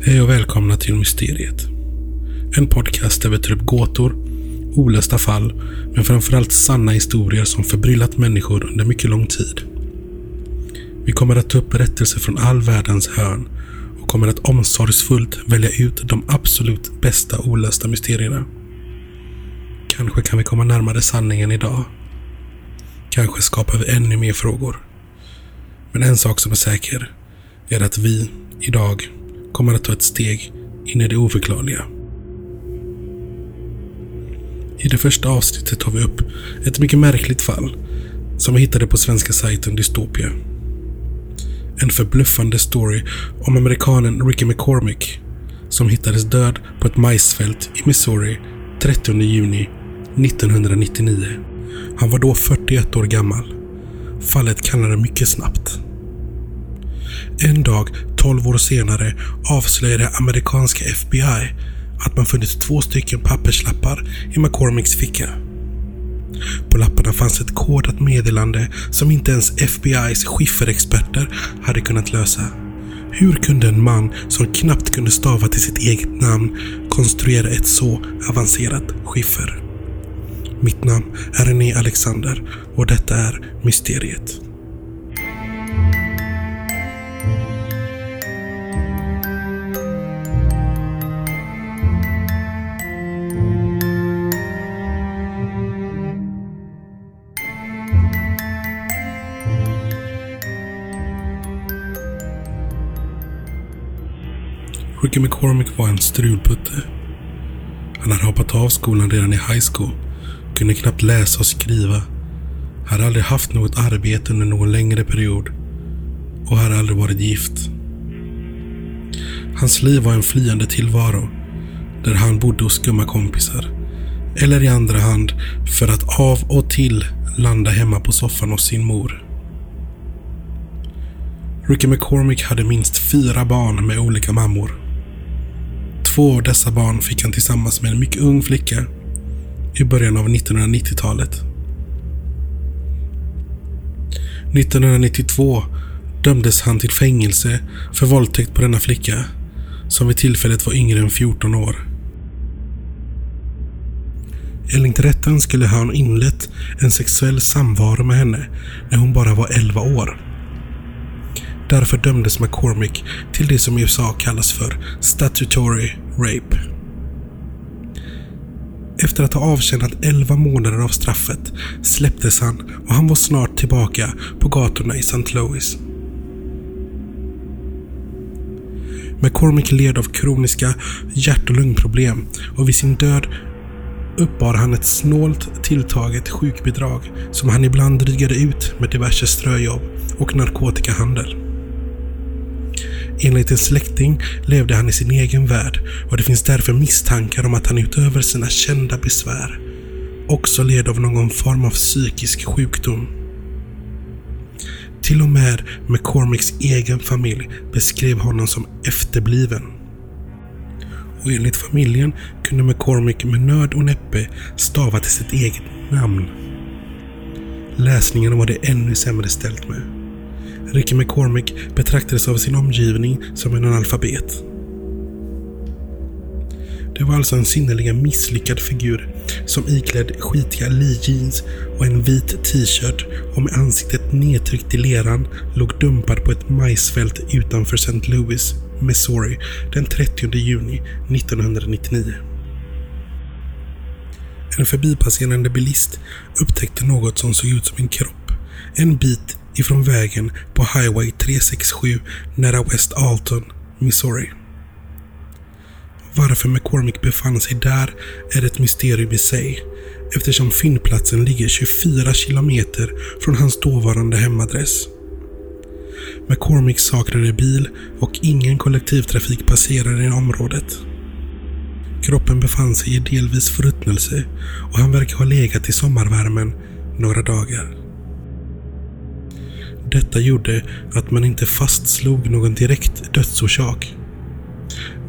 Hej och välkomna till Mysteriet. En podcast där vi tar upp gåtor, olösta fall, men framförallt sanna historier som förbryllat människor under mycket lång tid. Vi kommer att ta upp berättelser från all världens hörn och kommer att omsorgsfullt välja ut de absolut bästa olösta mysterierna. Kanske kan vi komma närmare sanningen idag. Kanske skapar vi ännu mer frågor. Men en sak som är säker är att vi, idag, kommer att ta ett steg in i det oförklarliga. I det första avsnittet tar vi upp ett mycket märkligt fall som vi hittade på svenska sajten Dystopia. En förbluffande story om amerikanen Ricky McCormick som hittades död på ett majsfält i Missouri 30 juni 1999. Han var då 41 år gammal. Fallet kallade mycket snabbt. En dag, 12 år senare, avslöjade amerikanska FBI att man funnit två stycken papperslappar i McCormicks ficka. På lapparna fanns ett kodat meddelande som inte ens FBI's skifferexperter hade kunnat lösa. Hur kunde en man som knappt kunde stava till sitt eget namn konstruera ett så avancerat skiffer? Mitt namn är René Alexander och detta är Mysteriet. Ricky McCormick var en strulputte. Han hade hoppat av skolan redan i high school. Kunde knappt läsa och skriva. Hade aldrig haft något arbete under någon längre period. Och hade aldrig varit gift. Hans liv var en flyende tillvaro. Där han bodde hos skumma kompisar. Eller i andra hand för att av och till landa hemma på soffan hos sin mor. Ricky McCormick hade minst fyra barn med olika mammor. Två av dessa barn fick han tillsammans med en mycket ung flicka i början av 1990-talet. 1992 dömdes han till fängelse för våldtäkt på denna flicka som vid tillfället var yngre än 14 år. Enligt rätten skulle han inlett en sexuell samvaro med henne när hon bara var 11 år. Därför dömdes McCormick till det som i USA kallas för statutory rape. Efter att ha avtjänat 11 månader av straffet släpptes han och han var snart tillbaka på gatorna i St. Louis. McCormick led av kroniska hjärt och lungproblem och vid sin död uppbar han ett snålt tilltaget sjukbidrag som han ibland drygade ut med diverse ströjobb och narkotikahandel. Enligt en släkting levde han i sin egen värld och det finns därför misstankar om att han utöver sina kända besvär också led av någon form av psykisk sjukdom. Till och med McCormicks egen familj beskrev honom som efterbliven. Och enligt familjen kunde McCormick med nöd och näppe stava till sitt eget namn. Läsningen var det ännu sämre ställt med. Ricky McCormick betraktades av sin omgivning som en analfabet. Det var alltså en synnerligen misslyckad figur som iklädd skitiga Lee jeans och en vit t-shirt och med ansiktet nedtryckt i leran låg dumpad på ett majsfält utanför St. Louis, Missouri den 30 juni 1999. En förbipasserande bilist upptäckte något som såg ut som en kropp en bit ifrån vägen på Highway 367 nära West Alton, Missouri. Varför McCormick befann sig där är ett mysterium i sig eftersom fyndplatsen ligger 24 kilometer från hans dåvarande hemadress. McCormick saknade bil och ingen kollektivtrafik passerade i området. Kroppen befann sig i delvis förruttnelse och han verkar ha legat i sommarvärmen några dagar. Detta gjorde att man inte fastslog någon direkt dödsorsak.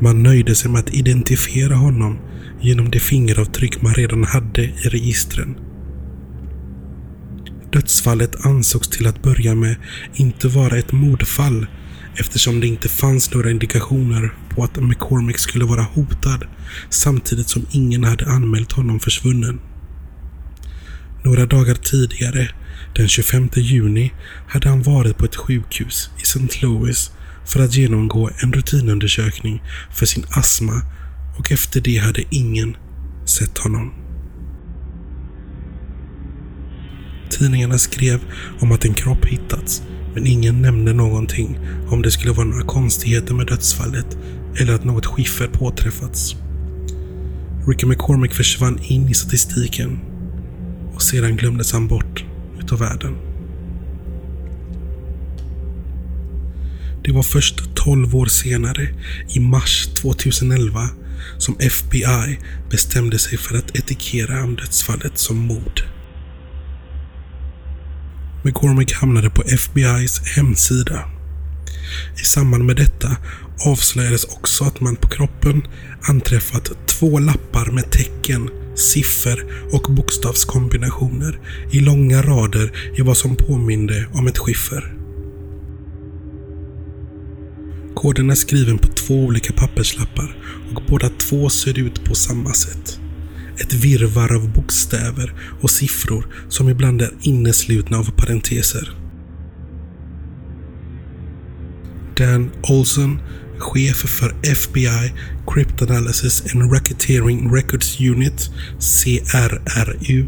Man nöjde sig med att identifiera honom genom de fingeravtryck man redan hade i registren. Dödsfallet ansågs till att börja med inte vara ett mordfall eftersom det inte fanns några indikationer på att McCormick skulle vara hotad samtidigt som ingen hade anmält honom försvunnen. Några dagar tidigare, den 25 juni, hade han varit på ett sjukhus i St. Louis för att genomgå en rutinundersökning för sin astma och efter det hade ingen sett honom. Tidningarna skrev om att en kropp hittats, men ingen nämnde någonting om det skulle vara några konstigheter med dödsfallet eller att något skiffer påträffats. Ricky McCormick försvann in i statistiken och sedan glömdes han bort utav världen. Det var först 12 år senare, i mars 2011, som FBI bestämde sig för att etikera dödsfallet som mord. McCormick hamnade på FBI's hemsida. I samband med detta avslöjades också att man på kroppen anträffat två lappar med tecken, siffror och bokstavskombinationer i långa rader i vad som påminde om ett skiffer. Koden är skriven på två olika papperslappar och båda två ser ut på samma sätt. Ett virvar av bokstäver och siffror som ibland är inneslutna av parenteser. Dan Olson, chef för FBI Cryptanalysis and Racketeering Records Unit, CRRU,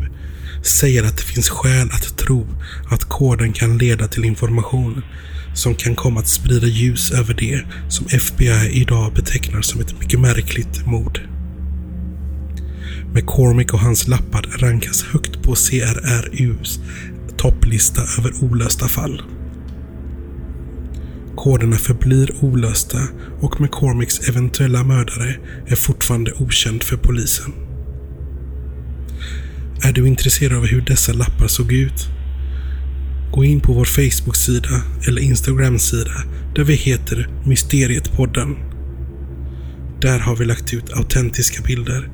säger att det finns skäl att tro att koden kan leda till information som kan komma att sprida ljus över det som FBI idag betecknar som ett mycket märkligt mord. McCormick och hans lappar rankas högt på CRRUs topplista över olösta fall. Koderna förblir olösta och McCormicks eventuella mördare är fortfarande okänd för polisen. Är du intresserad av hur dessa lappar såg ut? Gå in på vår Facebook-sida eller Instagram-sida där vi heter Mysterietpodden. Där har vi lagt ut autentiska bilder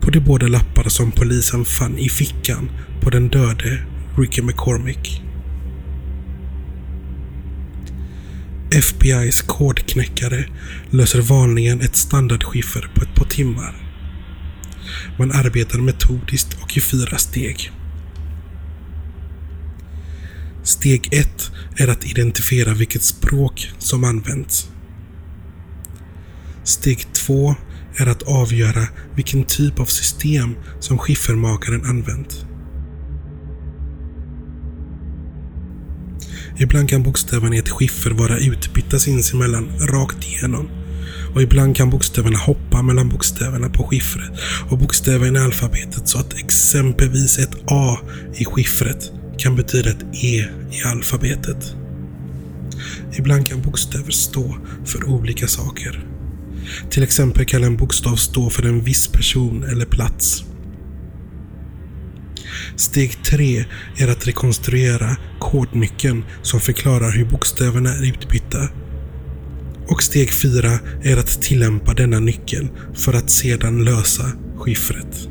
på de båda lappar som polisen fann i fickan på den döde Ricky McCormick. FBI's kodknäckare löser vanligen ett standardskiffer på ett par timmar. Man arbetar metodiskt och i fyra steg. Steg 1 är att identifiera vilket språk som används. Steg 2 är att avgöra vilken typ av system som skiffermakaren använt. Ibland kan bokstäverna i ett skiffer vara utbytta sinsemellan rakt igenom. Och ibland kan bokstäverna hoppa mellan bokstäverna på skiffret och bokstäverna i alfabetet så att exempelvis ett A i skiffret kan betyda ett E i alfabetet. Ibland kan bokstäver stå för olika saker. Till exempel kan en bokstav stå för en viss person eller plats. Steg 3 är att rekonstruera kodnyckeln som förklarar hur bokstäverna är utbytta. Och steg 4 är att tillämpa denna nyckel för att sedan lösa skiffret.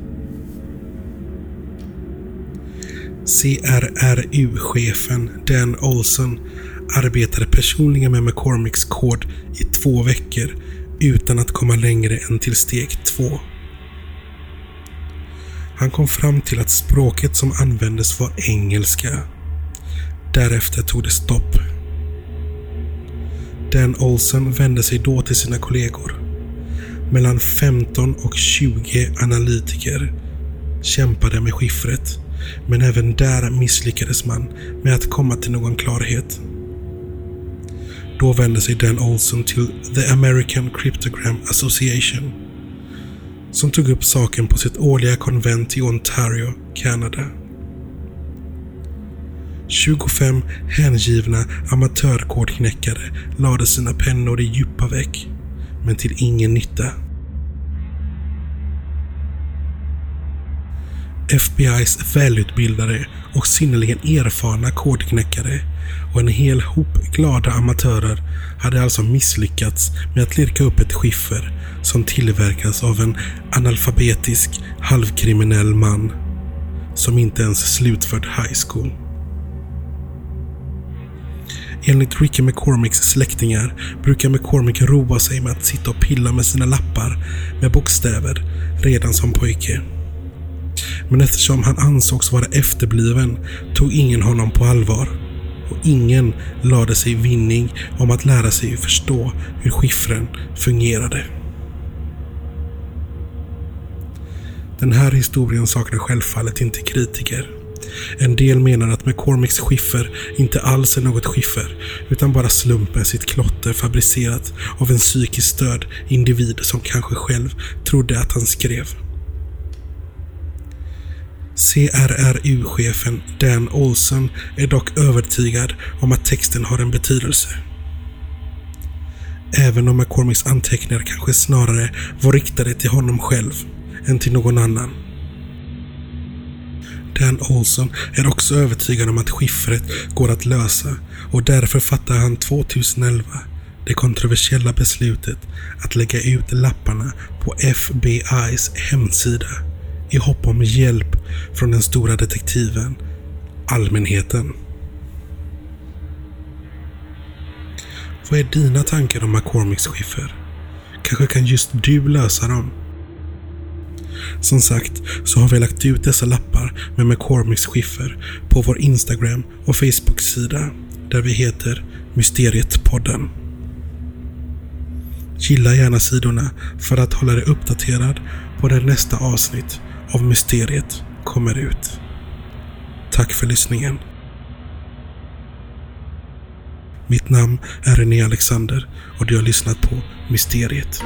CRRU-chefen Dan Olson arbetade personligen med McCormicks kod i två veckor utan att komma längre än till steg 2. Han kom fram till att språket som användes var engelska. Därefter tog det stopp. Dan Olson vände sig då till sina kollegor. Mellan 15 och 20 analytiker kämpade med skiffret men även där misslyckades man med att komma till någon klarhet. Då vände sig Dan Olson till The American Cryptogram Association som tog upp saken på sitt årliga konvent i Ontario, Kanada. 25 hängivna amatörkodknäckare lade sina pennor i djupa veck, men till ingen nytta. FBIs välutbildade och synnerligen erfarna kodknäckare och en hel hop glada amatörer hade alltså misslyckats med att lirka upp ett skiffer som tillverkas av en analfabetisk halvkriminell man som inte ens slutfört high school. Enligt Ricky McCormicks släktingar brukar McCormick roa sig med att sitta och pilla med sina lappar med bokstäver redan som pojke. Men eftersom han ansågs vara efterbliven tog ingen honom på allvar. Och ingen lade sig vinning om att lära sig förstå hur skiffren fungerade. Den här historien saknar självfallet inte kritiker. En del menar att McCormicks skiffer inte alls är något skiffer, utan bara slumpmässigt klotter fabricerat av en psykiskt störd individ som kanske själv trodde att han skrev. CRRU-chefen Dan Olson är dock övertygad om att texten har en betydelse. Även om McCormicks anteckningar kanske snarare var riktade till honom själv än till någon annan. Dan Olson är också övertygad om att skiffret går att lösa och därför fattar han 2011 det kontroversiella beslutet att lägga ut lapparna på FBI's hemsida i hopp om hjälp från den stora detektiven, allmänheten. Vad är dina tankar om McCormicks skiffer? Kanske kan just du lösa dem? Som sagt så har vi lagt ut dessa lappar med McCormicks skiffer på vår Instagram och Facebook-sida där vi heter Mysterietpodden. Gilla gärna sidorna för att hålla dig uppdaterad på det nästa avsnitt av Mysteriet kommer ut. Tack för lyssningen. Mitt namn är René Alexander och du har lyssnat på Mysteriet.